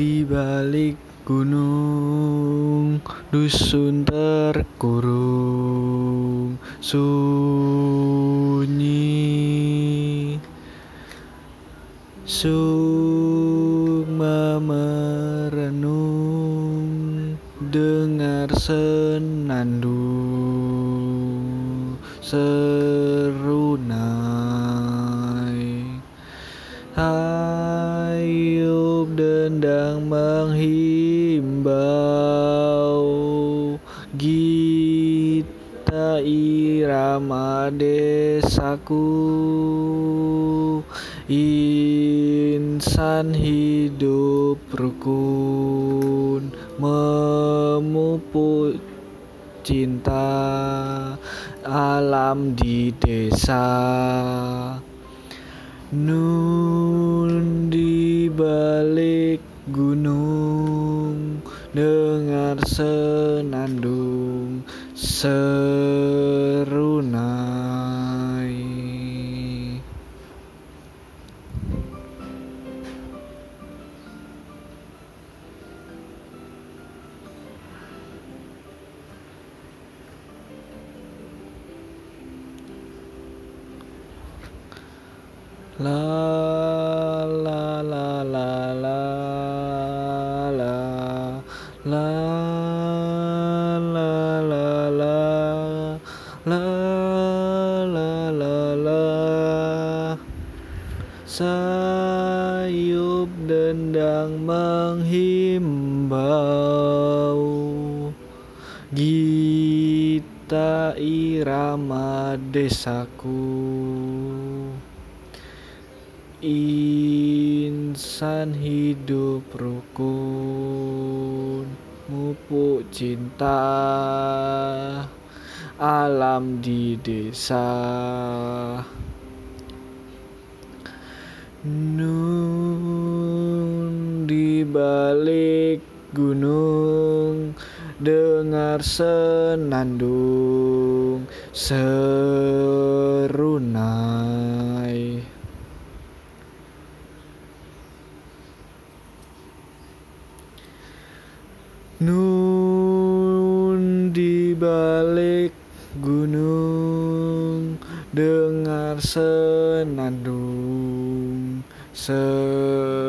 di balik gunung dusun terkurung sunyi Sukma merenung dengar senandung serunai Dendang menghimbau. Gita irama desaku. Insan hidup rukun memupuk cinta alam di desa. Nun dengar senandung serunai la la la la la la la la la la. Sayup dendang menghimbau. Gita irama desaku. Insan hidup rukun Mupuk cinta Alam di desa. Nun di balik gunung Dengar senandung serunai. Nun dengar senandung serunai